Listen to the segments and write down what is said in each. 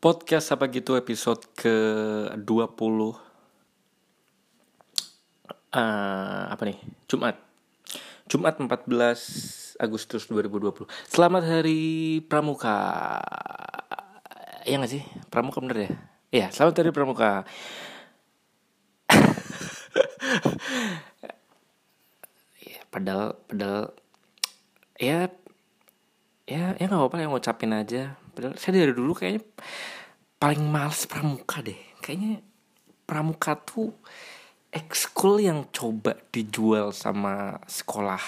Podcast apa gitu episode ke 20 uh, apa nih? Jumat. Jumat 14 Agustus 2020. Selamat hari Pramuka. Iya gak sih? Pramuka bener ya? Iya, selamat hari Pramuka. ya, padahal padahal ya ya ya nggak apa-apa yang ngucapin aja padahal saya dari dulu kayaknya paling males pramuka deh. Kayaknya pramuka tuh ekskul yang coba dijual sama sekolah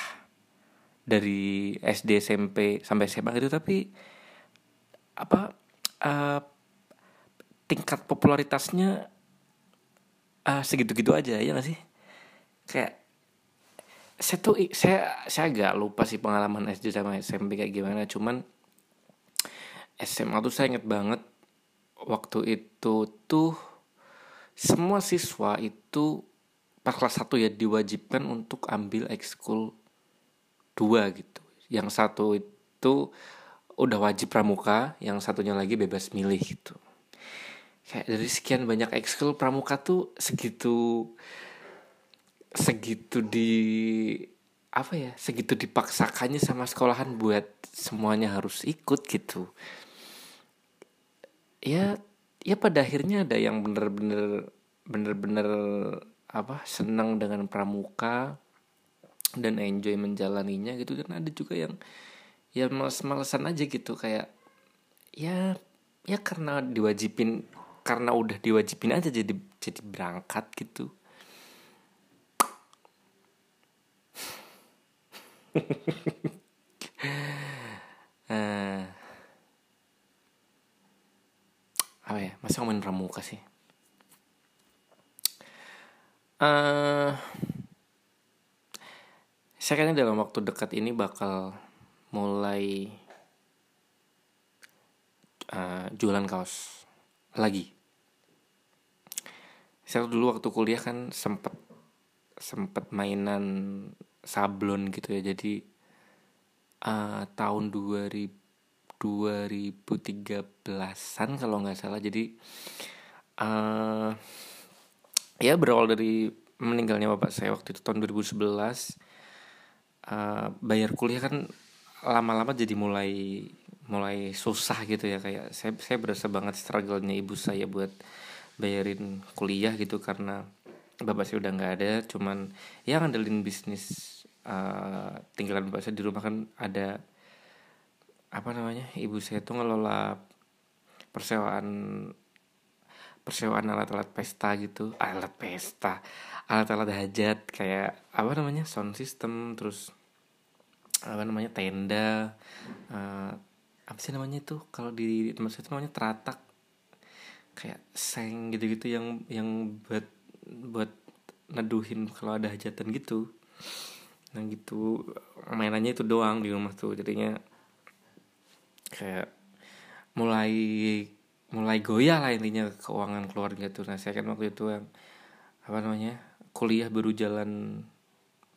dari SD SMP sampai SMA gitu. Tapi apa uh, tingkat popularitasnya uh, segitu-gitu aja ya gak sih? Kayak saya tuh saya saya agak lupa sih pengalaman SD sama SMP kayak gimana. Cuman SMA tuh saya inget banget waktu itu tuh semua siswa itu pas kelas 1 ya diwajibkan untuk ambil ekskul dua gitu. Yang satu itu udah wajib pramuka, yang satunya lagi bebas milih gitu. Kayak dari sekian banyak ekskul pramuka tuh segitu segitu di apa ya segitu dipaksakannya sama sekolahan buat semuanya harus ikut gitu ya ya pada akhirnya ada yang bener-bener bener-bener apa senang dengan pramuka dan enjoy menjalaninya gitu. Dan ada juga yang ya males-malesan aja gitu. Kayak ya ya karena diwajibin karena udah diwajibin aja jadi jadi berangkat gitu uh, masih ngomongin pramuka sih? Uh, saya kayaknya dalam waktu dekat ini bakal mulai uh, jualan kaos lagi. Saya dulu waktu kuliah kan sempet sempet mainan sablon gitu ya. Jadi uh, tahun 2000 2013an kalau nggak salah. Jadi uh, ya berawal dari meninggalnya bapak saya waktu itu tahun 2011 uh, eh, bayar kuliah kan lama-lama jadi mulai mulai susah gitu ya. Kayak saya saya berasa banget struggle-nya ibu saya buat bayarin kuliah gitu karena bapak saya udah nggak ada. Cuman ya ngandelin bisnis uh, tinggalan bapak saya di rumah kan ada apa namanya ibu saya tuh ngelola persewaan persewaan alat-alat pesta gitu. Alat pesta alat-alat hajat kayak apa namanya sound system terus apa namanya tenda uh, apa sih namanya itu? Kalau di tempat saya itu namanya teratak. Kayak seng gitu-gitu yang yang buat buat neduhin kalau ada hajatan gitu. Nah gitu mainannya itu doang di rumah tuh jadinya kayak mulai mulai goyah lah intinya keuangan keluarga tuh. Nah saya kan waktu itu yang apa namanya kuliah baru jalan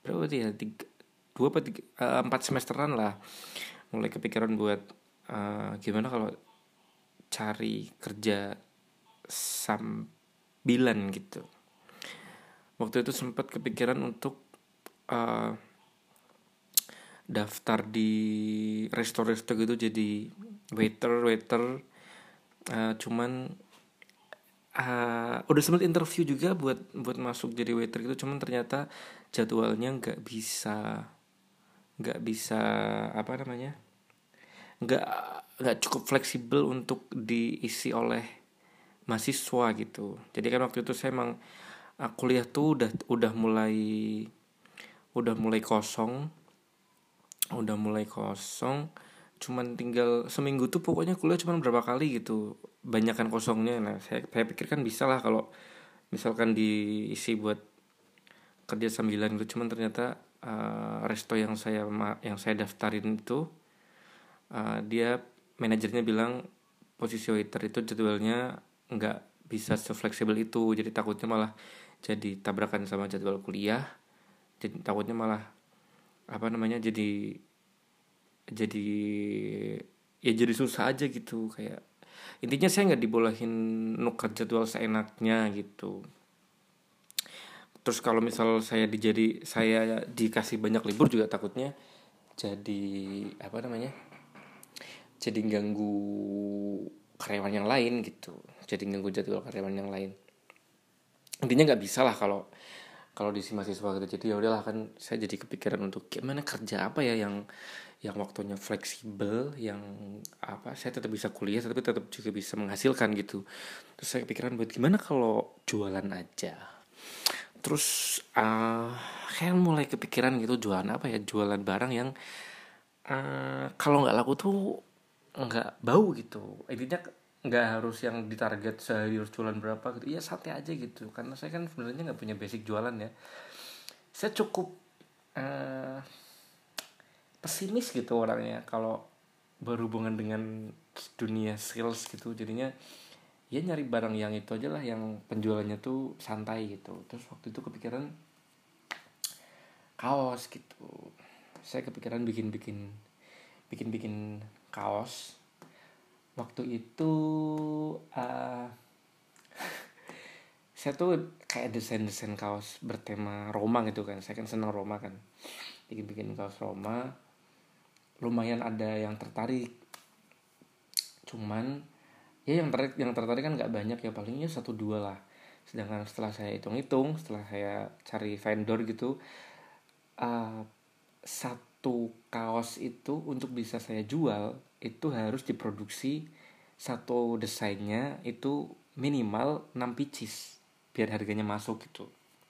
berapa ya? Tiga, dua apa tiga, uh, empat semesteran lah. Mulai kepikiran buat uh, gimana kalau cari kerja sambilan gitu. Waktu itu sempat kepikiran untuk uh, daftar di resto-resto gitu jadi waiter waiter uh, cuman uh, udah sempat interview juga buat buat masuk jadi waiter gitu cuman ternyata jadwalnya nggak bisa nggak bisa apa namanya nggak nggak cukup fleksibel untuk diisi oleh mahasiswa gitu. Jadi kan waktu itu saya emang uh, kuliah tuh udah udah mulai udah mulai kosong udah mulai kosong cuman tinggal seminggu tuh pokoknya kuliah cuman berapa kali gitu. Banyakkan kosongnya. Nah saya saya pikir kan bisa lah kalau misalkan diisi buat kerja sambilan gitu. Cuman ternyata uh, resto yang saya yang saya daftarin itu uh, dia manajernya bilang posisi waiter itu jadwalnya nggak bisa sefleksibel itu. Jadi takutnya malah jadi tabrakan sama jadwal kuliah. Jadi takutnya malah apa namanya jadi jadi ya jadi susah aja gitu kayak intinya saya nggak dibolehin nuker jadwal seenaknya gitu. Terus kalau misal saya dijadi saya dikasih banyak libur juga takutnya jadi apa namanya jadi ganggu karyawan yang lain gitu jadi ganggu jadwal karyawan yang lain. Intinya nggak bisa lah kalau kalau di si mahasiswa gitu jadi ya udahlah kan saya jadi kepikiran untuk gimana kerja apa ya yang yang waktunya fleksibel yang apa saya tetap bisa kuliah tapi tetap juga bisa menghasilkan gitu. Terus saya kepikiran buat gimana kalau jualan aja. Terus uh, kayak mulai kepikiran gitu jualan apa ya jualan barang yang uh, kalau nggak laku tuh nggak bau gitu. Intinya nggak harus yang ditarget sehari jualan berapa gitu. Iya santai aja gitu. Karena saya kan sebenarnya nggak punya basic jualan ya. Saya cukup uh, pesimis gitu orangnya. Kalau berhubungan dengan dunia sales gitu jadinya ya nyari barang yang itu aja lah yang penjualannya tuh santai gitu. Terus waktu itu kepikiran kaos gitu. Saya kepikiran bikin bikin bikin bikin kaos waktu itu uh, saya tuh kayak desain desain kaos bertema Roma gitu kan. Saya kan senang Roma kan. Bikin bikin kaos Roma. Lumayan ada yang tertarik. Cuman ya yang tertarik yang tertarik kan nggak banyak ya. Palingnya satu dua lah. Sedangkan setelah saya hitung hitung setelah saya cari vendor gitu uh, satu kaos itu untuk bisa saya jual itu harus diproduksi satu desainnya itu minimal 6 pieces biar harganya masuk gitu.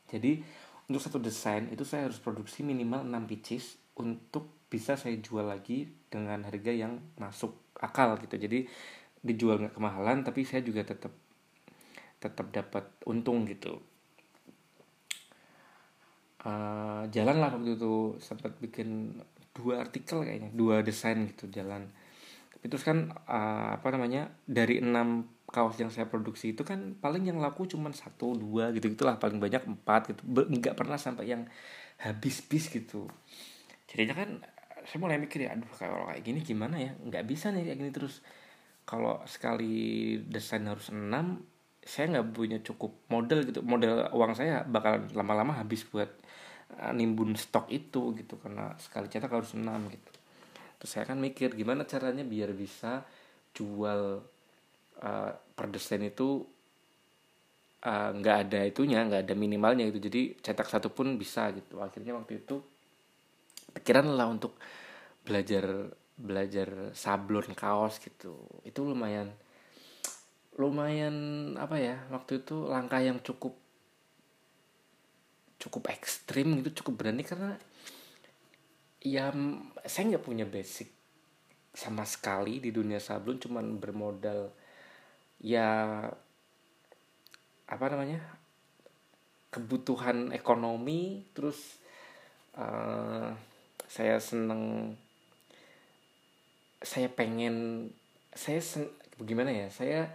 Jadi untuk satu desain itu saya harus produksi minimal 6 pieces untuk bisa saya jual lagi dengan harga yang masuk akal gitu. Jadi dijual nggak kemahalan tapi saya juga tetap tetap dapat untung gitu. Uh, jalan lah waktu itu sempat bikin dua artikel kayaknya dua desain gitu jalan itu kan uh, apa namanya dari enam kaos yang saya produksi itu kan paling yang laku cuma satu dua gitu gitulah. Paling banyak empat gitu. Nggak pernah sampai yang habis bis gitu. Jadinya kan saya mulai mikir ya aduh kalau kayak gini gimana ya? Nggak bisa nih kayak gini terus. Kalau sekali desain harus enam saya nggak punya cukup model gitu. Model uang saya bakal lama-lama habis buat uh, nimbun stok itu gitu. Karena sekali cetak harus enam gitu terus saya kan mikir gimana caranya biar bisa jual uh, per desain itu eh, nggak uh, ada itunya nggak ada minimalnya itu jadi cetak satu pun bisa gitu. Akhirnya waktu itu pikiran lah untuk belajar belajar sablon kaos gitu. Itu lumayan lumayan apa ya waktu itu langkah yang cukup cukup ekstrim gitu cukup berani karena ya saya nggak punya basic sama sekali di dunia sablon cuman bermodal ya apa namanya kebutuhan ekonomi terus uh, saya seneng saya pengen saya sen, bagaimana ya saya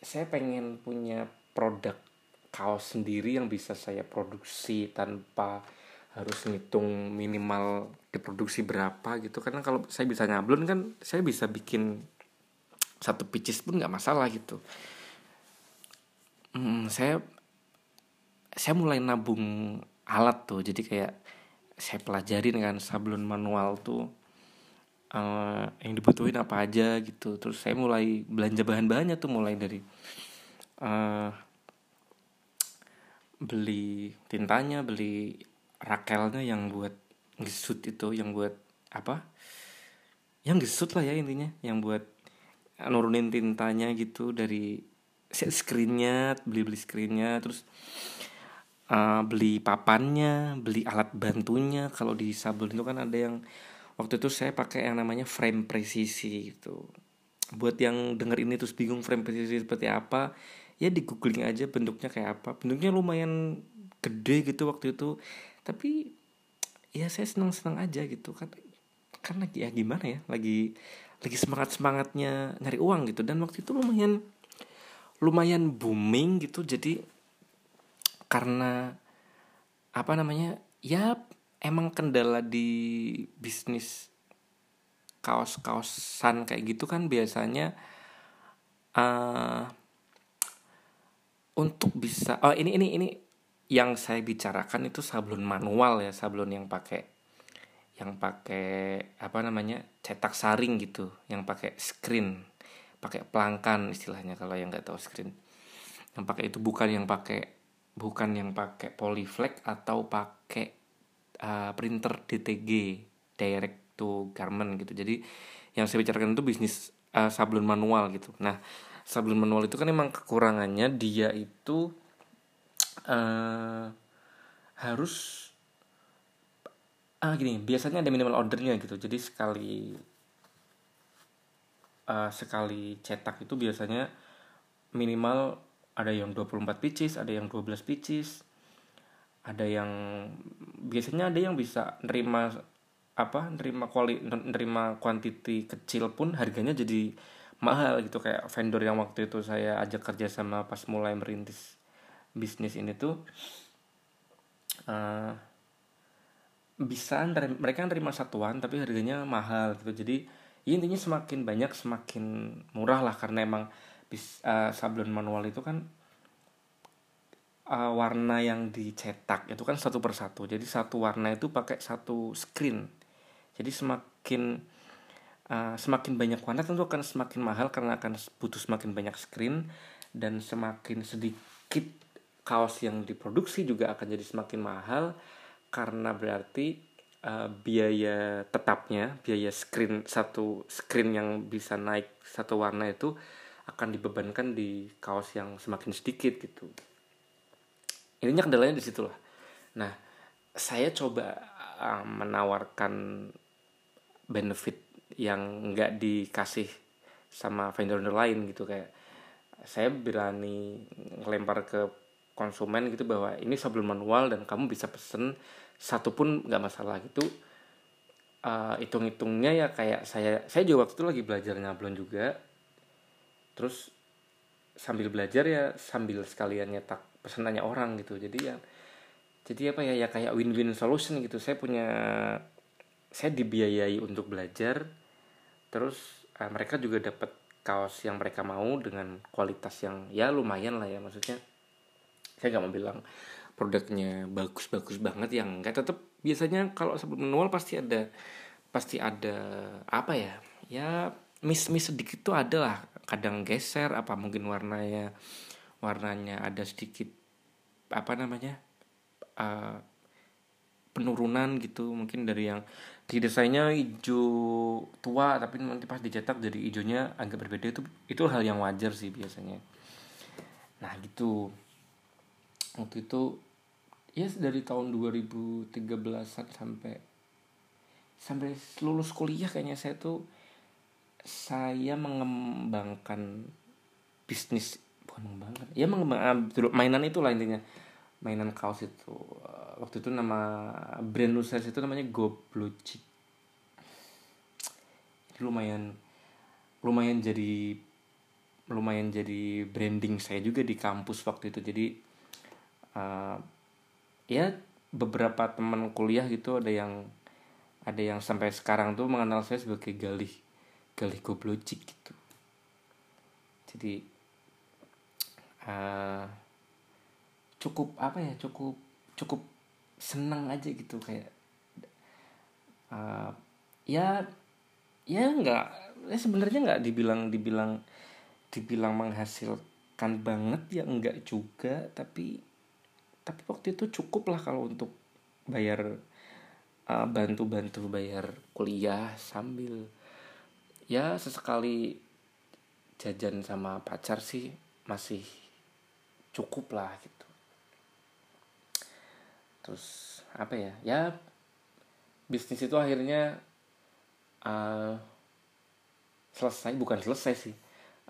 saya pengen punya produk kaos sendiri yang bisa saya produksi tanpa harus ngitung minimal diproduksi berapa gitu. Karena kalau saya bisa nyablon kan saya bisa bikin satu pieces pun nggak masalah gitu. Hmm, saya saya mulai nabung alat tuh. Jadi kayak saya pelajarin kan sablon manual tuh uh, yang dibutuhin apa aja gitu. Terus saya mulai belanja bahan-bahannya tuh mulai dari uh, beli tintanya beli Rakelnya yang buat gesut itu yang buat apa? Yang gesut lah ya intinya. Yang buat nurunin tintanya gitu dari set screennya beli beli screennya terus uh, beli papannya beli alat bantunya. Kalau di sablon itu kan ada yang waktu itu saya pakai yang namanya frame presisi gitu. Buat yang denger ini terus bingung frame presisi seperti apa ya di googling aja bentuknya kayak apa. Bentuknya lumayan gede gitu waktu itu tapi ya saya senang senang aja gitu kan. Lagi ya gimana ya lagi lagi semangat semangatnya nyari uang gitu. Dan waktu itu lumayan lumayan booming gitu. Jadi karena apa namanya ya emang kendala di bisnis kaos-kaosan kayak gitu kan biasanya uh, untuk bisa oh ini ini ini yang saya bicarakan itu sablon manual ya sablon yang pakai yang pakai apa namanya cetak saring gitu yang pakai screen pakai pelangkan istilahnya kalau yang nggak tahu screen. Yang pakai itu bukan yang pakai bukan yang pakai polyflex atau pakai uh, printer DTG direct to garment gitu. Jadi yang saya bicarakan itu bisnis uh, sablon manual gitu. Nah sablon manual itu kan emang kekurangannya dia itu uh, harus ah gini biasanya ada minimal ordernya gitu. Jadi sekali uh, sekali cetak itu biasanya minimal ada yang 24 pieces ada yang 12 pieces. Ada yang biasanya ada yang bisa nerima apa nerima kuali nerima kuantiti kecil pun harganya jadi mahal gitu. Kayak vendor yang waktu itu saya ajak kerja sama pas mulai merintis bisnis ini tuh uh, bisa mereka nerima satuan tapi harganya mahal gitu. Jadi ya intinya semakin banyak semakin murah lah karena emang bis, uh, sablon manual itu kan uh, warna yang dicetak itu kan satu persatu. Jadi satu warna itu pakai satu screen. Jadi semakin uh, semakin banyak warna tentu akan semakin mahal karena akan butuh semakin banyak screen dan semakin sedikit kaos yang diproduksi juga akan jadi semakin mahal karena berarti uh, biaya tetapnya biaya screen satu screen yang bisa naik satu warna itu akan dibebankan di kaos yang semakin sedikit gitu. Ininya kendalanya di situ lah. Nah saya coba uh, menawarkan benefit yang nggak dikasih sama vendor-vendor lain gitu. Kayak saya berani ngelempar ke konsumen gitu bahwa ini sebelum manual dan kamu bisa pesen satu pun nggak masalah gitu. Uh, hitung-hitungnya ya kayak saya saya juga waktu itu lagi belajar nyablon juga. Terus sambil belajar ya sambil sekalian nyetak pesanannya orang gitu. Jadi ya jadi apa ya ya kayak win-win solution gitu. Saya punya saya dibiayai untuk belajar. Terus uh, mereka juga dapat kaos yang mereka mau dengan kualitas yang ya lumayan lah ya maksudnya saya nggak mau bilang produknya bagus-bagus banget yang enggak tetap biasanya kalau sebelum manual pasti ada pasti ada apa ya ya miss miss sedikit tuh ada lah. Kadang geser apa mungkin warnanya warnanya ada sedikit apa namanya uh, penurunan gitu. Mungkin dari yang di desainnya hijau tua tapi nanti pas dicetak jadi hijaunya agak berbeda. Itu itu hal yang wajar sih biasanya. Nah gitu waktu itu ya yes, dari tahun 2013 sampai sampai lulus kuliah kayaknya saya tuh saya mengembangkan bisnis bukan mengembangkan ya mengembangkan ah, mainan itu lah intinya. Mainan kaos itu. Waktu itu nama brand saya itu namanya Goblogic lumayan lumayan jadi lumayan jadi branding saya juga di kampus waktu itu. Jadi uh, ya beberapa teman kuliah gitu ada yang ada yang sampai sekarang tuh mengenal saya sebagai Galih Galih Goblocik gitu. Jadi uh, cukup apa ya cukup cukup senang aja gitu kayak uh, ya ya nggak ya sebenarnya nggak dibilang dibilang dibilang menghasilkan banget ya enggak juga tapi tapi waktu itu cukup lah kalau untuk bayar uh, bantu-bantu bayar kuliah sambil ya sesekali jajan sama pacar sih masih cukup lah gitu. Terus apa ya ya bisnis itu akhirnya uh, selesai bukan selesai sih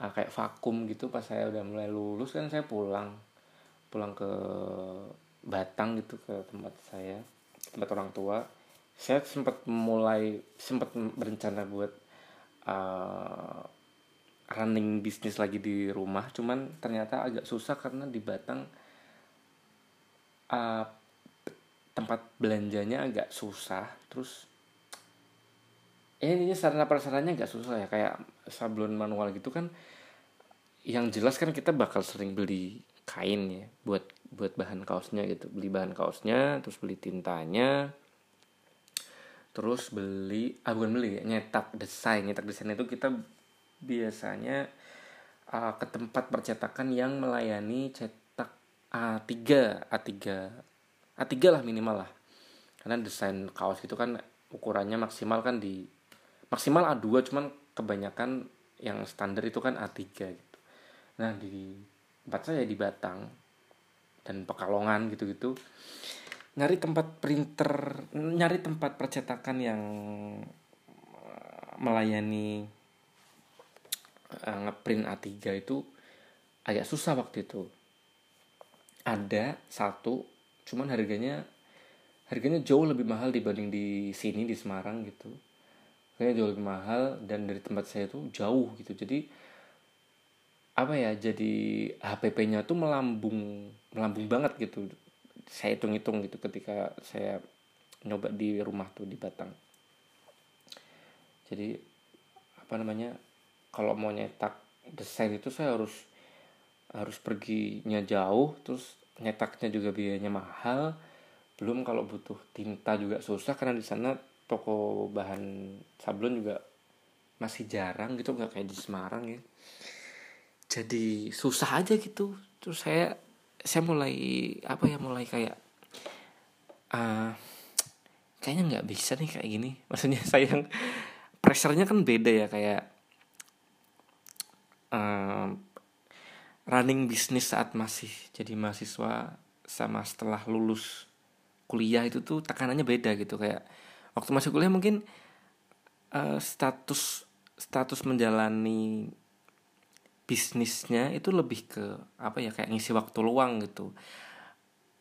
uh, kayak vakum gitu pas saya udah mulai lulus kan saya pulang pulang ke Batang gitu ke tempat saya tempat orang tua. Saya sempat mulai sempat berencana buat uh, running bisnis lagi di rumah. Cuman ternyata agak susah karena di Batang uh, tempat belanjanya agak susah. Terus eh, ini sarana prasarannya agak susah ya. Kayak sablon manual gitu kan yang jelas kan kita bakal sering beli kain ya buat buat bahan kaosnya gitu. Beli bahan kaosnya terus beli tintanya. Terus beli ah bukan beli ya, nyetak desain. Nyetak desain itu kita biasanya uh, ke tempat percetakan yang melayani cetak A3 A3 A3 lah minimal lah. Karena desain kaos itu kan ukurannya maksimal kan di maksimal A2 cuman kebanyakan yang standar itu kan A3 gitu. Nah di tempat saya di Batang dan Pekalongan gitu-gitu nyari tempat printer nyari tempat percetakan yang eh, melayani uh, ngeprint A3 itu agak susah waktu itu. Ada satu cuman harganya harganya jauh lebih mahal dibanding di sini di Semarang gitu. Harganya jauh lebih mahal dan dari tempat saya itu jauh gitu. Jadi apa ya jadi HPP-nya tuh melambung melambung banget gitu. Saya hitung-hitung gitu ketika saya nyoba di rumah tuh di Batang. Jadi apa namanya kalau mau nyetak desain itu saya harus harus perginya jauh terus nyetaknya juga biayanya mahal. Belum kalau butuh tinta juga susah karena di sana toko bahan sablon juga masih jarang gitu nggak kayak di Semarang ya jadi susah aja gitu. Terus saya saya mulai apa ya mulai kayak uh, kayaknya nggak bisa nih kayak gini. Maksudnya saya yang pressernya kan beda ya kayak uh, running bisnis saat masih jadi mahasiswa sama setelah lulus kuliah itu tuh tekanannya beda gitu. Kayak waktu masih kuliah mungkin uh, status status menjalani bisnisnya itu lebih ke apa ya kayak ngisi waktu luang gitu.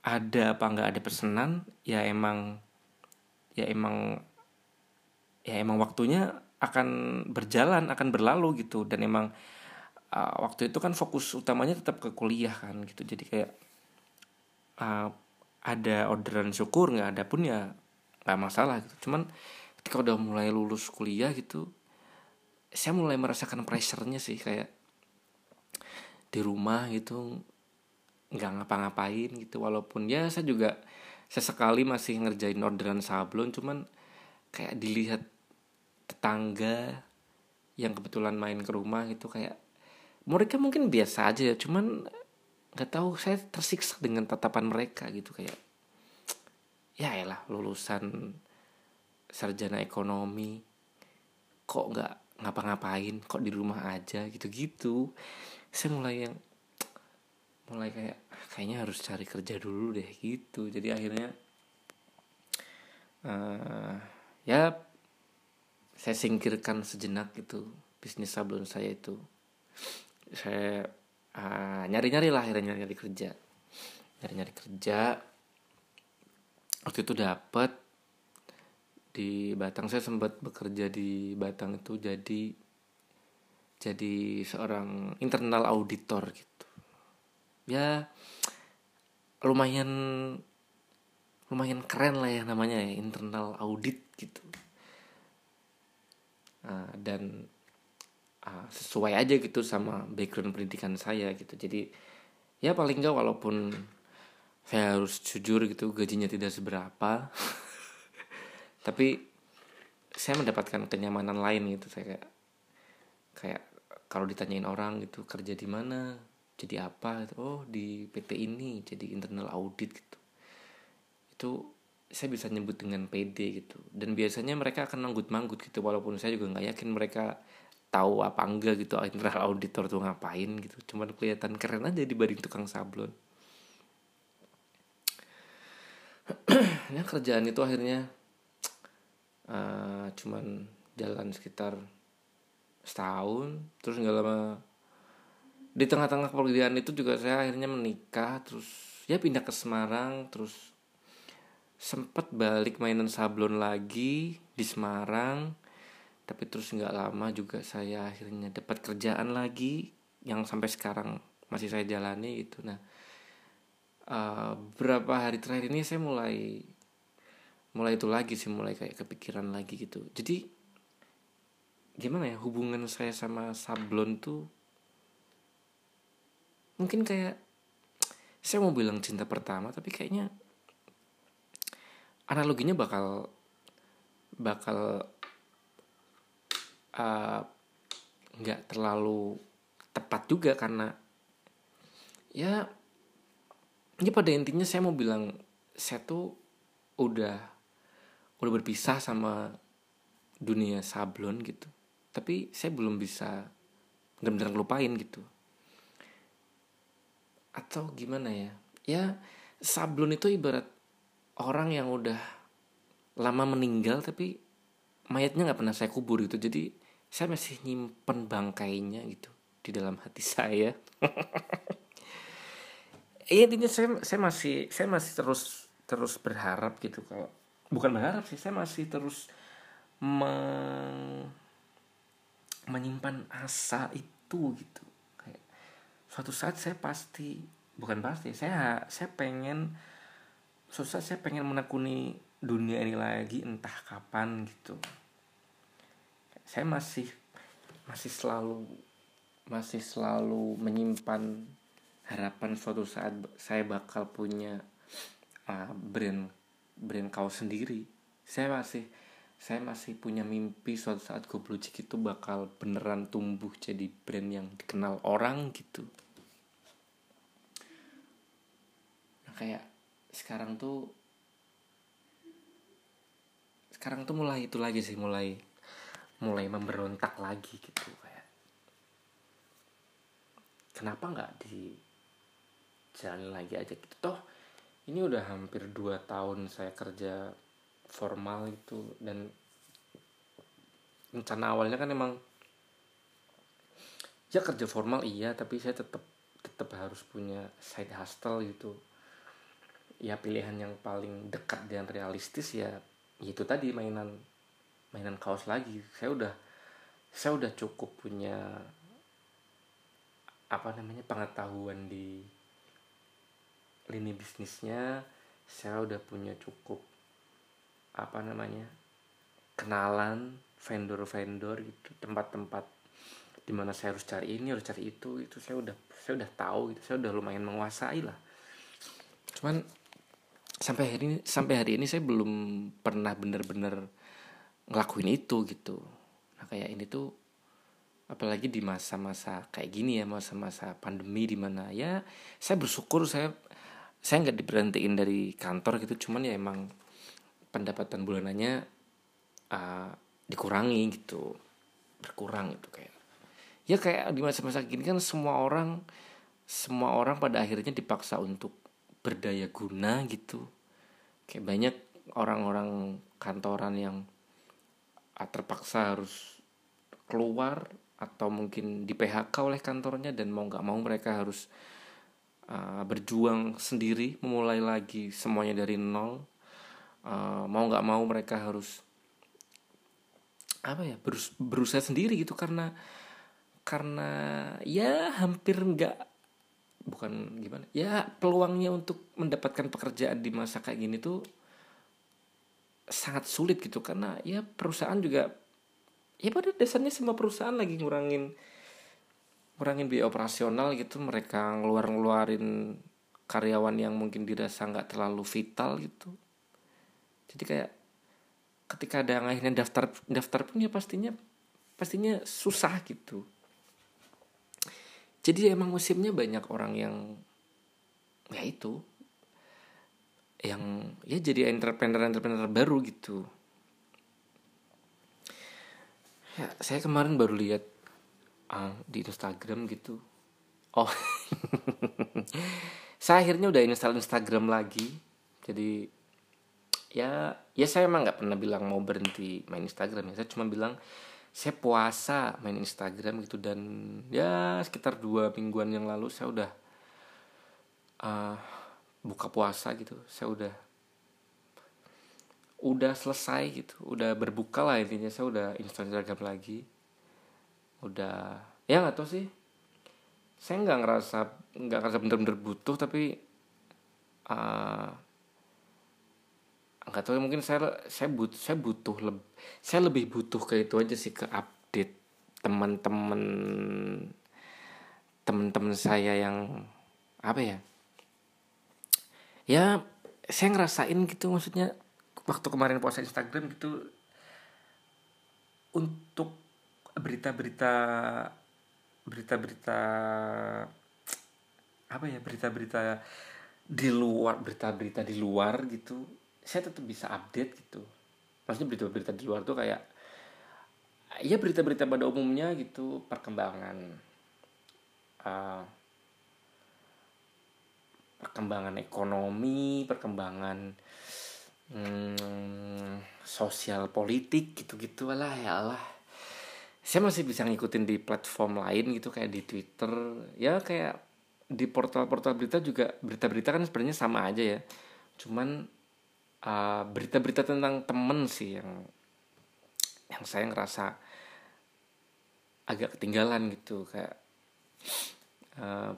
Ada apa nggak ada pesanan ya emang ya emang ya emang waktunya akan berjalan akan berlalu gitu. Dan emang uh, waktu itu kan fokus utamanya tetap ke kuliah kan gitu. Jadi kayak uh, ada orderan syukur nggak ada pun ya nggak masalah gitu. Cuman ketika udah mulai lulus kuliah gitu saya mulai merasakan pressure-nya sih kayak di rumah gitu nggak ngapa-ngapain gitu. Walaupun ya saya juga sesekali masih ngerjain orderan sablon cuman kayak dilihat tetangga yang kebetulan main ke rumah gitu kayak mereka mungkin biasa aja ya cuman nggak tahu saya tersiksa dengan tatapan mereka gitu kayak ya elah lulusan sarjana ekonomi kok nggak ngapa-ngapain kok di rumah aja gitu-gitu saya mulai yang mulai kayak kayaknya harus cari kerja dulu deh gitu. Jadi akhirnya uh, ya saya singkirkan sejenak gitu bisnis sablon saya itu. Saya uh, nyari-nyari lah akhirnya nyari-nyari kerja. Nyari-nyari kerja. Waktu itu dapat di Batang. Saya sempat bekerja di Batang itu jadi jadi seorang internal auditor gitu. Ya lumayan lumayan keren lah ya namanya ya internal audit gitu. Uh, dan uh, sesuai aja gitu sama background pendidikan saya gitu. Jadi ya paling nggak walaupun saya harus jujur gitu gajinya tidak seberapa tapi saya mendapatkan kenyamanan lain gitu. Saya kayak kayak kalau ditanyain orang gitu kerja di mana? Jadi apa? Gitu. oh di PT ini jadi internal audit gitu. Itu saya bisa nyebut dengan PD gitu. Dan biasanya mereka akan manggut-manggut gitu walaupun saya juga nggak yakin mereka tahu apa enggak gitu internal auditor tuh ngapain gitu. Cuman kelihatan keren aja dibanding tukang sablon. Ya kerjaan itu akhirnya uh, cuman jalan sekitar setahun terus nggak lama di tengah-tengah pekerjaan itu juga saya akhirnya menikah terus ya pindah ke Semarang terus sempat balik mainan sablon lagi di Semarang tapi terus nggak lama juga saya akhirnya dapat kerjaan lagi yang sampai sekarang masih saya jalani gitu. Nah uh, berapa hari terakhir ini saya mulai mulai itu lagi sih mulai kayak kepikiran lagi gitu. Jadi gimana ya hubungan saya sama sablon tuh mungkin kayak saya mau bilang cinta pertama tapi kayaknya analoginya bakal bakal uh, nggak uh, terlalu tepat juga karena ya ini pada intinya saya mau bilang saya tuh udah udah berpisah sama dunia sablon gitu tapi saya belum bisa benar-benar ngelupain gitu. Atau gimana ya? Ya sablon itu ibarat orang yang udah lama meninggal tapi mayatnya nggak pernah saya kubur gitu. Jadi saya masih nyimpen bangkainya gitu di dalam hati saya. Iya intinya saya saya masih saya masih terus terus berharap gitu kalau bukan berharap sih saya masih terus meng, menyimpan asa itu gitu. Kayak suatu saat saya pasti bukan pasti saya saya pengen suatu saat saya pengen menekuni dunia ini lagi entah kapan gitu. Saya masih masih selalu masih selalu menyimpan harapan suatu saat saya bakal punya uh, brand brand kaos sendiri. Saya masih saya masih punya mimpi suatu saat Goblucik itu bakal beneran tumbuh jadi brand yang dikenal orang gitu. Nah, kayak sekarang tuh sekarang tuh mulai itu lagi sih mulai mulai memberontak lagi gitu kayak. Kenapa nggak di jalan lagi aja gitu? Toh ini udah hampir 2 tahun saya kerja formal itu. Dan rencana awalnya kan emang ya kerja formal iya tapi saya tetap tetap harus punya side hustle gitu. Ya pilihan yang paling dekat dan realistis ya itu tadi mainan mainan kaos lagi. Saya udah saya udah cukup punya apa namanya pengetahuan di lini bisnisnya. Saya udah punya cukup apa namanya kenalan vendor-vendor gitu tempat-tempat di mana saya harus cari ini harus cari itu itu saya udah saya udah tahu gitu saya udah lumayan menguasai lah. Cuman sampai hari ini sampai hari ini saya belum pernah bener-bener ngelakuin itu gitu. Nah kayak ini tuh apalagi di masa-masa kayak gini ya masa-masa pandemi di mana ya saya bersyukur saya saya nggak diberhentiin dari kantor gitu. Cuman ya emang pendapatan bulanannya uh, dikurangi gitu. Berkurang gitu kayak. Ya kayak di masa-masa gini kan semua orang semua orang pada akhirnya dipaksa untuk berdaya guna gitu. Kayak banyak orang-orang kantoran yang uh, terpaksa harus keluar atau mungkin di PHK oleh kantornya dan mau nggak mau mereka harus uh, berjuang sendiri memulai lagi semuanya dari nol uh, mau nggak mau mereka harus apa ya berus berusaha sendiri gitu karena karena ya hampir nggak bukan gimana ya peluangnya untuk mendapatkan pekerjaan di masa kayak gini tuh sangat sulit gitu karena ya perusahaan juga ya pada dasarnya semua perusahaan lagi ngurangin ngurangin biaya operasional gitu mereka ngeluar ngeluarin karyawan yang mungkin dirasa nggak terlalu vital gitu jadi kayak ketika ada yang akhirnya daftar daftar pun ya pastinya pastinya susah gitu. Jadi emang musimnya banyak orang yang ya itu yang ya jadi entrepreneur entrepreneur baru gitu. Ya saya kemarin baru lihat uh, di Instagram gitu. Oh saya akhirnya udah install Instagram lagi. Jadi ya ya saya emang nggak pernah bilang mau berhenti main Instagram ya. Saya cuma bilang saya puasa main Instagram gitu. Dan ya sekitar dua mingguan yang lalu saya udah uh, buka puasa gitu. Saya udah udah selesai gitu. Udah berbuka lah intinya. Saya udah install Instagram lagi. Udah ya nggak tahu sih. Saya nggak ngerasa nggak ngerasa bener-bener butuh tapi uh, nggak tahu mungkin saya saya but saya butuh lebih saya lebih butuh ke itu aja sih ke update teman-teman temen-temen saya yang apa ya ya saya ngerasain gitu maksudnya waktu kemarin puasa Instagram gitu untuk berita-berita berita-berita apa ya berita-berita di luar berita-berita di luar gitu saya tetap bisa update gitu. Maksudnya berita-berita di luar tuh kayak ya berita-berita pada umumnya gitu perkembangan uh, perkembangan ekonomi perkembangan hmm, sosial politik gitu-gitu lah ya Allah. Saya masih bisa ngikutin di platform lain gitu kayak di Twitter. Ya kayak di portal-portal berita juga berita-berita kan sebenarnya sama aja ya. Cuman berita berita-berita tentang temen sih yang yang saya ngerasa agak ketinggalan gitu kayak uh,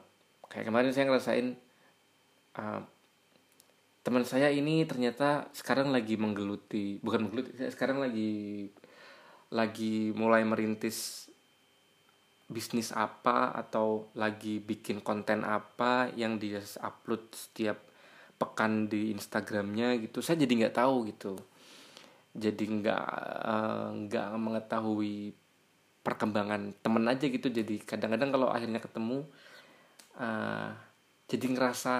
kayak kemarin saya ngerasain uh, teman saya ini ternyata sekarang lagi menggeluti bukan menggeluti sekarang lagi lagi mulai merintis bisnis apa atau lagi bikin konten apa yang dia upload setiap pekan di Instagramnya gitu saya jadi nggak tahu gitu. Jadi nggak eh, nggak uh, mengetahui perkembangan temen aja gitu. Jadi kadang-kadang kalau akhirnya ketemu uh, jadi ngerasa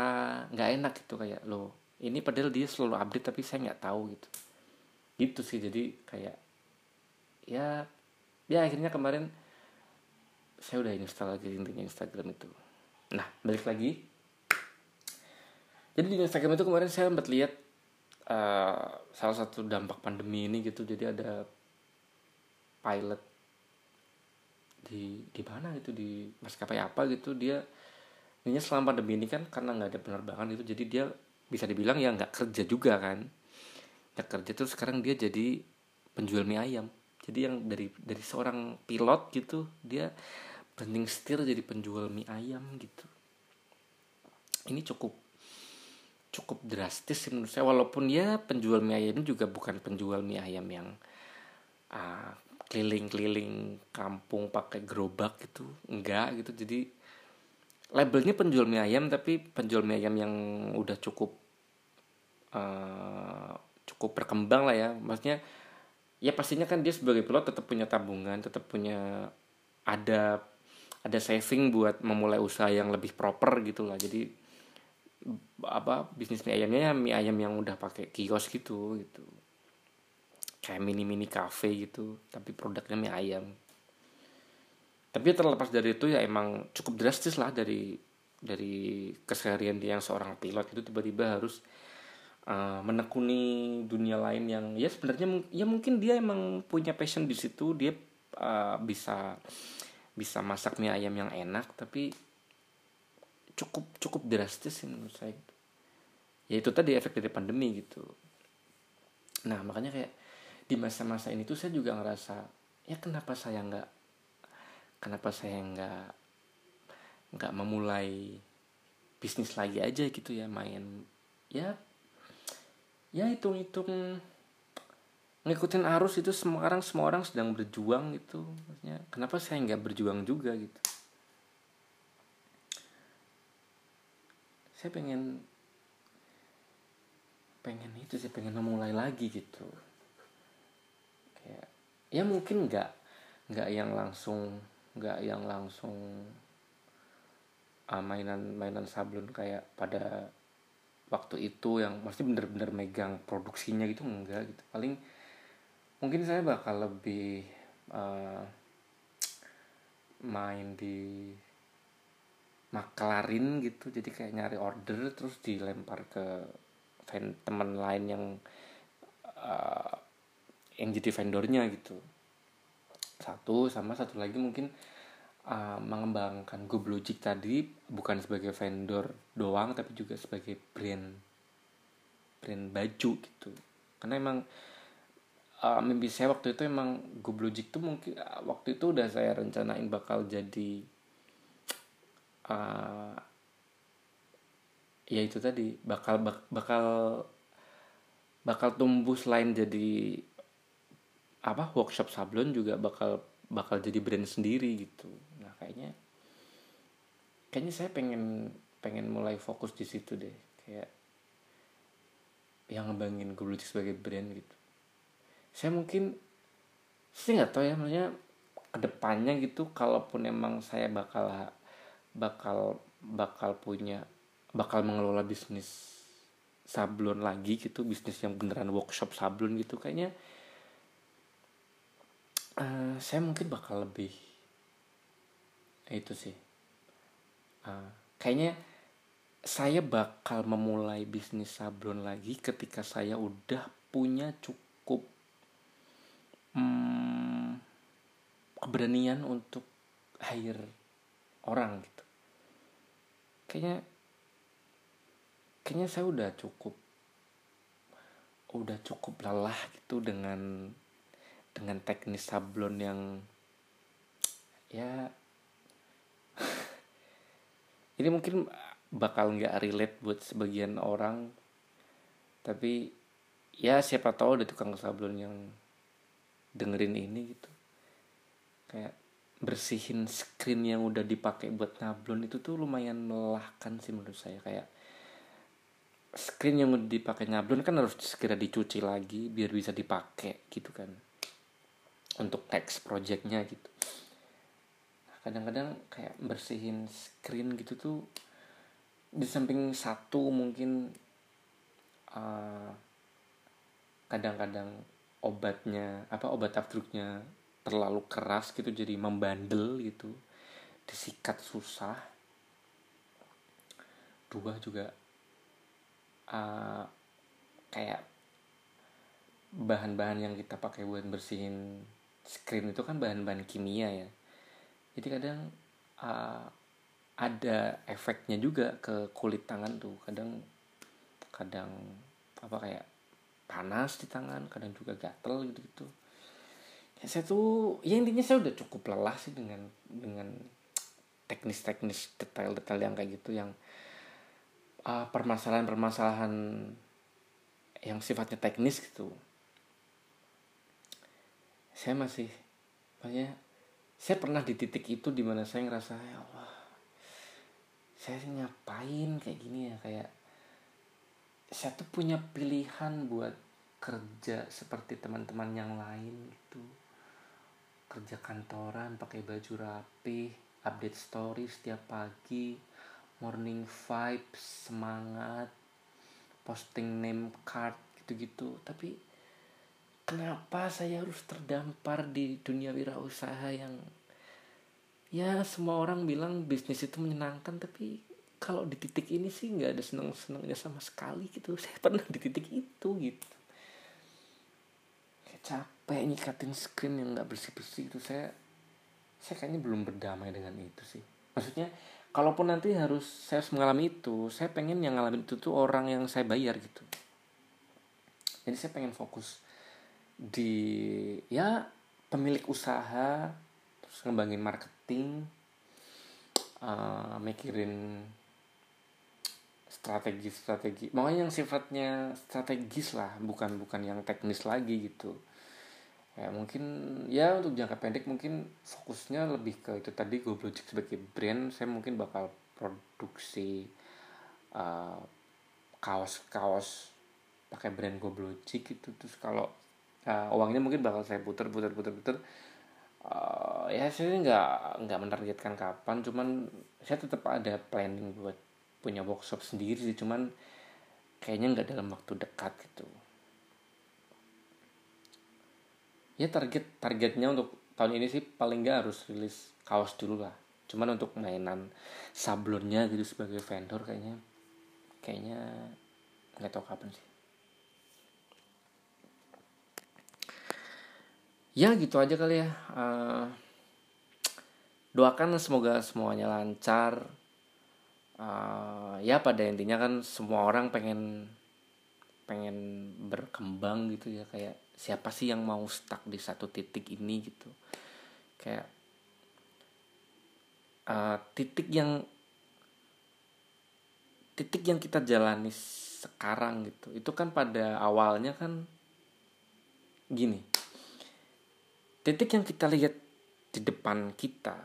nggak enak gitu. Kayak lo ini padahal dia selalu update tapi saya nggak tahu gitu. Gitu sih jadi kayak ya ya akhirnya kemarin saya udah install lagi intinya Instagram itu. Nah balik lagi jadi di Instagram itu kemarin saya sempat lihat uh, salah satu dampak pandemi ini gitu. Jadi ada pilot di di mana gitu di maskapai apa gitu. Dia ini selama pandemi ini kan karena nggak ada penerbangan itu jadi dia bisa dibilang ya nggak kerja juga kan. Nggak kerja tuh sekarang dia jadi penjual mie ayam. Jadi yang dari dari seorang pilot gitu dia branding setir jadi penjual mie ayam gitu. Ini cukup cukup drastis sih menurut saya. Walaupun ya penjual mie ayam juga bukan penjual mie ayam yang keliling keliling-keliling kampung pakai gerobak gitu. Enggak gitu. Jadi labelnya penjual mie ayam tapi penjual mie ayam yang udah cukup uh, cukup berkembang lah ya. Maksudnya ya pastinya kan dia sebagai pilot tetap punya tabungan tetap punya ada ada saving buat memulai usaha yang lebih proper gitu lah. Jadi apa bisnis mie ayamnya ya mie ayam yang udah pakai kios gitu gitu. Kayak mini mini cafe gitu tapi produknya mie ayam. Tapi terlepas dari itu ya emang cukup drastis lah dari dari keseharian dia yang seorang pilot itu tiba-tiba harus uh, menekuni dunia lain yang ya sebenarnya ya mungkin dia emang punya passion di situ dia uh, bisa bisa masak mie ayam yang enak tapi cukup cukup drastis sih menurut saya. Ya itu tadi efek dari pandemi gitu. Nah makanya kayak di masa-masa ini tuh saya juga ngerasa ya kenapa saya nggak kenapa saya nggak nggak memulai bisnis lagi aja gitu ya main. Ya ya hitung-hitung ngikutin arus itu semua orang semua orang sedang berjuang gitu. Maksudnya kenapa saya nggak berjuang juga gitu saya pengen pengen itu sih pengen memulai lagi gitu. Kayak ya mungkin nggak nggak yang langsung nggak yang langsung uh, mainan mainan sablon kayak pada waktu itu yang masih bener-bener megang produksinya gitu enggak gitu. Paling mungkin saya bakal lebih uh, main di maklarin gitu jadi kayak nyari order terus dilempar ke teman lain yang uh, yang jadi vendornya gitu. Satu sama satu lagi mungkin uh, mengembangkan Goblogic tadi bukan sebagai vendor doang tapi juga sebagai brand brand baju gitu. Karena emang uh, mimpi saya waktu itu emang Goblogic tuh mungkin uh, waktu itu udah saya rencanain bakal jadi uh, ya itu tadi bakal bak, bakal bakal tumbuh selain jadi apa workshop sablon juga bakal bakal jadi brand sendiri gitu. Nah kayaknya kayaknya saya pengen pengen mulai fokus di situ deh. Kayak yang ngebangin Goblok sebagai brand gitu. Saya mungkin saya nggak tahu ya maksudnya ke depannya gitu kalaupun emang saya bakal bakal bakal punya bakal mengelola bisnis sablon lagi gitu bisnis yang beneran workshop sablon gitu. Kayaknya uh, saya mungkin bakal lebih itu sih. Uh, kayaknya saya bakal memulai bisnis sablon lagi ketika saya udah punya cukup hmm, keberanian untuk hire orang gitu kayaknya kayaknya saya udah cukup udah cukup lelah gitu dengan dengan teknis sablon yang ya ini mungkin bakal nggak relate buat sebagian orang tapi ya siapa tahu ada tukang sablon yang dengerin ini gitu. Kayak bersihin screen yang udah dipakai buat nablon itu tuh lumayan melelahkan sih menurut saya. Kayak screen yang udah dipakai nyablon kan harus segera dicuci lagi biar bisa dipakai gitu kan. Untuk next projectnya gitu. Kadang-kadang kayak bersihin screen gitu tuh di samping satu mungkin kadang kadang-kadang obatnya apa obat aftruknya terlalu keras gitu jadi membandel gitu disikat susah dua juga uh, kayak bahan-bahan yang kita pakai buat bersihin screen itu kan bahan-bahan kimia ya. Jadi kadang uh, ada efeknya juga ke kulit tangan tuh. Kadang kadang apa kayak panas di tangan kadang juga gatel gitu gitu ya saya tuh ya intinya saya udah cukup lelah sih dengan dengan teknis-teknis detail-detail yang kayak gitu yang uh, permasalahan-permasalahan yang sifatnya teknis gitu. Saya masih banyak saya pernah di titik itu di mana saya ngerasa ya Allah saya ngapain kayak gini ya? Kayak saya tuh punya pilihan buat kerja seperti teman-teman yang lain gitu kerja kantoran pakai baju rapi update story setiap pagi morning vibes semangat posting name card gitu-gitu. Tapi kenapa saya harus terdampar di dunia wirausaha yang ya semua orang bilang bisnis itu menyenangkan tapi kalau di titik ini sih nggak ada senang senangnya sama sekali gitu. Saya pernah di titik itu gitu kayak nyikatin screen yang nggak bersih bersih itu saya saya kayaknya belum berdamai dengan itu sih. Maksudnya kalaupun nanti harus saya harus mengalami itu saya pengen yang ngalamin itu tuh orang yang saya bayar gitu. Jadi saya pengen fokus di ya pemilik usaha terus ngembangin marketing uh, mikirin strategi-strategi. Makanya yang sifatnya strategis lah bukan bukan yang teknis lagi gitu ya mungkin ya untuk jangka pendek mungkin fokusnya lebih ke itu tadi Goblogic sebagai brand saya mungkin bakal produksi uh, kaos-kaos pakai brand Goblogic itu terus kalau uh, uangnya mungkin bakal saya putar putar putar putar. Uh, ya saya nggak nggak menargetkan kapan cuman saya tetap ada planning buat punya workshop sendiri sih cuman kayaknya nggak dalam waktu dekat gitu ya target targetnya untuk tahun ini sih paling nggak harus rilis kaos dulu lah. Cuman untuk mainan sablonnya gitu sebagai vendor kayaknya kayaknya nggak tahu kapan sih. Ya gitu aja kali ya. Uh, doakan semoga semuanya lancar. Uh, ya pada intinya kan semua orang pengen pengen berkembang gitu ya kayak siapa sih yang mau stuck di satu titik ini gitu. Kayak uh, titik yang titik yang kita jalani sekarang gitu. Itu kan pada awalnya kan gini. Titik yang kita lihat di depan kita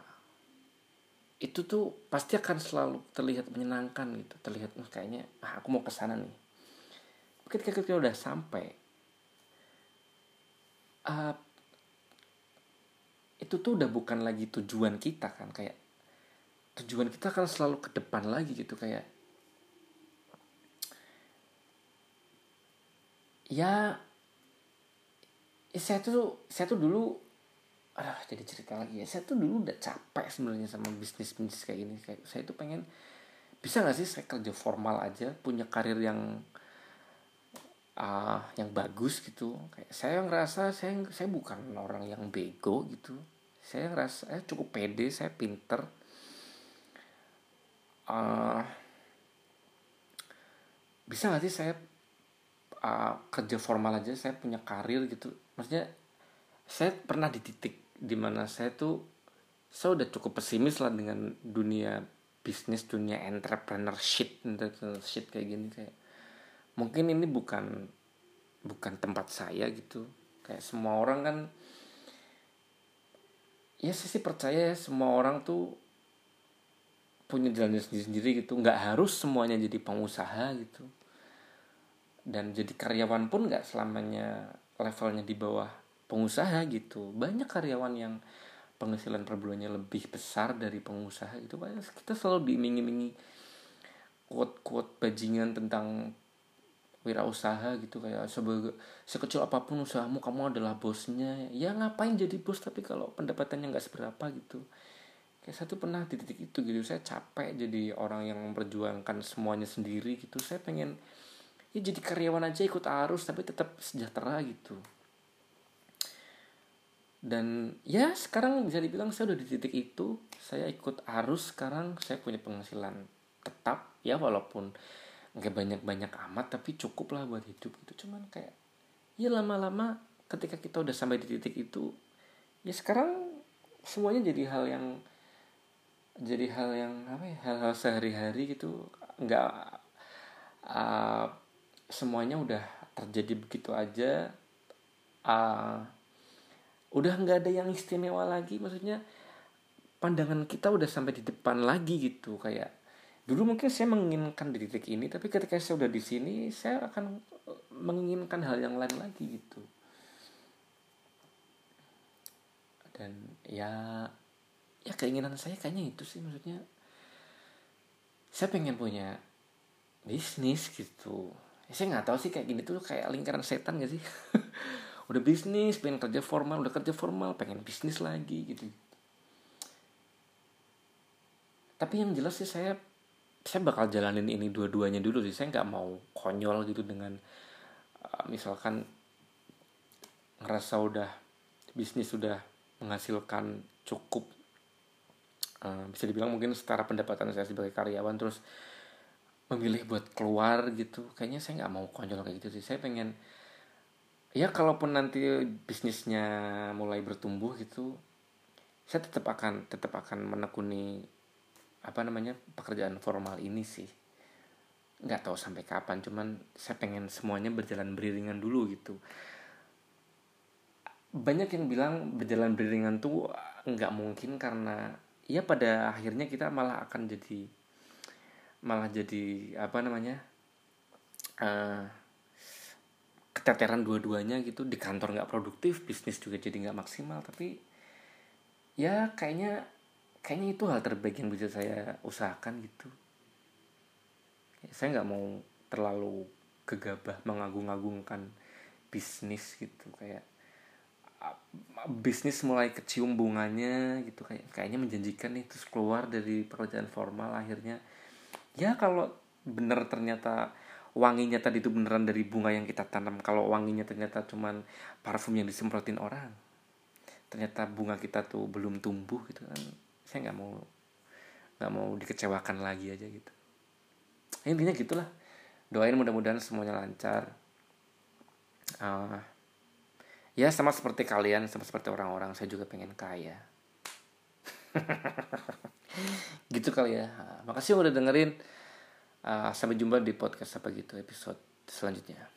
itu tuh pasti akan selalu terlihat menyenangkan gitu. Terlihat kayaknya ah, aku mau ke sana nih. Ketika kita udah sampai uh, itu tuh udah bukan lagi tujuan kita kan kayak tujuan kita kan selalu ke depan lagi gitu kayak ya, ya saya tuh saya tuh dulu aduh jadi cerita lagi ya saya tuh dulu udah capek sebenarnya sama bisnis bisnis kayak gini. Kayak saya tuh pengen bisa gak sih saya kerja formal aja punya karir yang uh, yang bagus gitu. Kayak saya ngerasa saya saya bukan orang yang bego gitu. Saya ngerasa saya cukup pede saya pinter. Uh, bisa gak sih saya uh, kerja formal aja saya punya karir gitu. Maksudnya saya pernah di titik di mana saya tuh saya udah cukup pesimis lah dengan dunia bisnis dunia entrepreneurship entrepreneurship kayak gini kayak mungkin ini bukan bukan tempat saya gitu. Kayak semua orang kan ya saya sih percaya ya semua orang tuh punya jalannya sendiri-sendiri gitu. Nggak harus semuanya jadi pengusaha gitu. Dan jadi karyawan pun nggak selamanya levelnya di bawah pengusaha gitu. Banyak karyawan yang penghasilan per bulannya lebih besar dari pengusaha itu kita selalu diiming-imingi quote-quote bajingan tentang wirausaha gitu kayak sebagai sekecil apa pun usahamu kamu adalah bosnya. Ya ngapain jadi bos tapi kalau pendapatannya nggak seberapa gitu. Kayak satu pernah di titik itu gitu saya capek jadi orang yang memperjuangkan semuanya sendiri gitu. Saya pengen ya jadi karyawan aja ikut arus tapi tetap sejahtera gitu. Dan ya sekarang bisa dibilang saya udah di titik itu saya ikut arus sekarang saya punya penghasilan tetap ya walaupun nggak banyak banyak amat tapi cukup lah buat hidup gitu. Cuman kayak ya lama-lama ketika kita udah sampai di titik itu ya sekarang semuanya jadi hal yang jadi hal yang apa ya hal-hal sehari-hari gitu nggak uh, semuanya udah terjadi begitu aja uh, udah nggak ada yang istimewa lagi. Maksudnya pandangan kita udah sampai di depan lagi gitu kayak dulu mungkin saya menginginkan di titik ini tapi ketika saya udah di sini saya akan menginginkan hal yang lain lagi gitu. Dan ya ya keinginan saya kayaknya itu sih maksudnya saya pengen punya bisnis gitu. Ya, saya nggak tahu sih kayak gini tuh kayak lingkaran setan gak sih? Udah bisnis pengen kerja formal udah kerja formal pengen bisnis lagi gitu. Tapi yang jelas sih saya saya bakal jalanin ini dua-duanya dulu sih. Saya nggak mau konyol gitu dengan uh, misalkan ngerasa udah bisnis sudah menghasilkan cukup uh, bisa dibilang mungkin setara pendapatan saya sebagai karyawan terus memilih buat keluar gitu. Kayaknya saya nggak mau konyol kayak gitu sih. Saya pengen ya kalaupun nanti bisnisnya mulai bertumbuh gitu saya tetap akan tetap akan menekuni apa namanya pekerjaan formal ini sih. Nggak tahu sampai kapan cuman saya pengen semuanya berjalan beriringan dulu gitu. Banyak yang bilang berjalan beriringan tuh nggak mungkin karena ya pada akhirnya kita malah akan jadi malah jadi apa namanya uh, keteteran dua-duanya gitu. Di kantor nggak produktif bisnis juga jadi nggak maksimal. Tapi ya kayaknya kayaknya itu hal terbaik yang bisa saya usahakan gitu. Ya, saya nggak mau terlalu gegabah mengagung-agungkan bisnis gitu kayak bisnis mulai kecium bunganya gitu kayak kayaknya menjanjikan nih terus keluar dari pekerjaan formal akhirnya. Ya kalau bener ternyata wanginya tadi itu beneran dari bunga yang kita tanam kalau wanginya ternyata cuman parfum yang disemprotin orang ternyata bunga kita tuh belum tumbuh gitu kan saya nggak mau nggak mau dikecewakan lagi aja gitu. Intinya gitulah. Doain mudah-mudahan semuanya lancar. Uh, ya sama seperti kalian sama seperti orang-orang saya juga pengen kaya. Gitu kali ya. Makasih udah dengerin. Uh, sampai jumpa di podcast apa gitu episode selanjutnya.